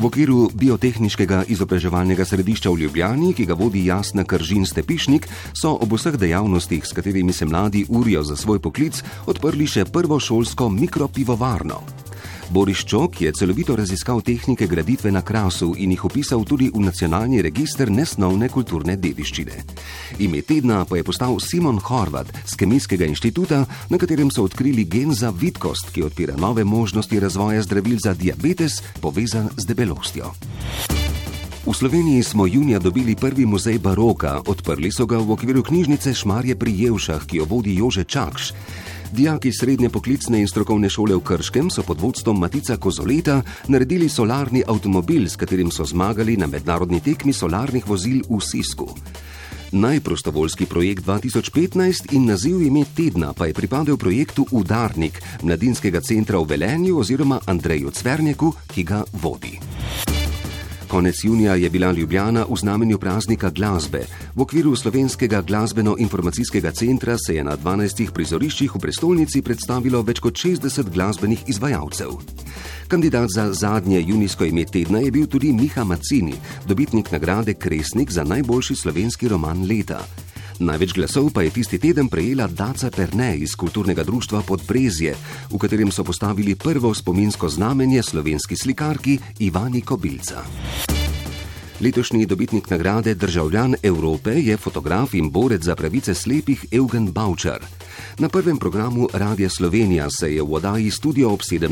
V okviru biotehničnega izobraževalnega središča v Ljubljani, ki ga vodi Jasna Kržin Stepišnik, so ob vseh dejavnostih, s katerimi se mladi urijo za svoj poklic, odprli še prvo šolsko mikropivovarno. Boris Čok je celovito raziskal tehnike graditve na krasu in jih opisal tudi v nacionalni registr nesnovne kulturne dediščine. Ime tedna pa je postal Simon Horvat z Kemijskega inštituta, na katerem so odkrili gen za vidkost, ki odpira nove možnosti razvoja zdravil za diabetes, povezan z debelostjo. V Sloveniji smo junija dobili prvi muzej baroka, odprli so ga v okviru knjižnice Šmarje pri Jevšah, ki jo vodi Jože Čakš. Dijaki srednje poklicne in strokovne šole v Krškem so pod vodstvom Matica Kozoleta naredili solarni avtomobil, s katerim so zmagali na mednarodni tekmi solarnih vozil v Sisku. Najprostovoljski projekt 2015 in naziv ime tedna pa je pripadel projektu Udarnik mladinskega centra v Velenju oziroma Andreju Cverneku, ki ga vodi. Konec junija je bila Ljubljana v znamenju praznika glasbe. V okviru slovenskega glasbeno-informacijskega centra se je na 12 prizoriščih v prestolnici predstavilo več kot 60 glasbenih izvajalcev. Kandidat za zadnje junijsko ime tedna je bil tudi Miha Macini, dobitnik nagrade Kresnik za najboljši slovenski roman leta. Največ glasov pa je tisti teden prejela Daca Perne iz kulturnega društva Podbrezje, v katerem so postavili prvo spominsko znamenje slovenski slikarki Ivani Kobilca. Letošnji dobitnik nagrade Državljan Evrope je fotograf in borec za pravice slepih Eugen Baučar. Na prvem programu Radia Slovenija se je v oddaji Studio ob 17.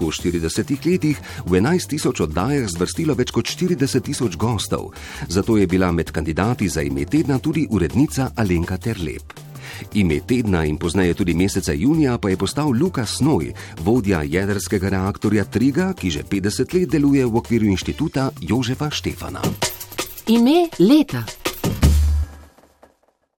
v 40 letih v 11 tisoč oddajah zvrstilo več kot 40 tisoč gostov, zato je bila med kandidati za ime tedna tudi urednica Alenka Terlep. Ime tedna in pozneje tudi meseca junija pa je postal Lukas Snoj, vodja jedrskega reaktorja Triga, ki že 50 let deluje v okviru inštituta Jožefa Štefana. Ime leta.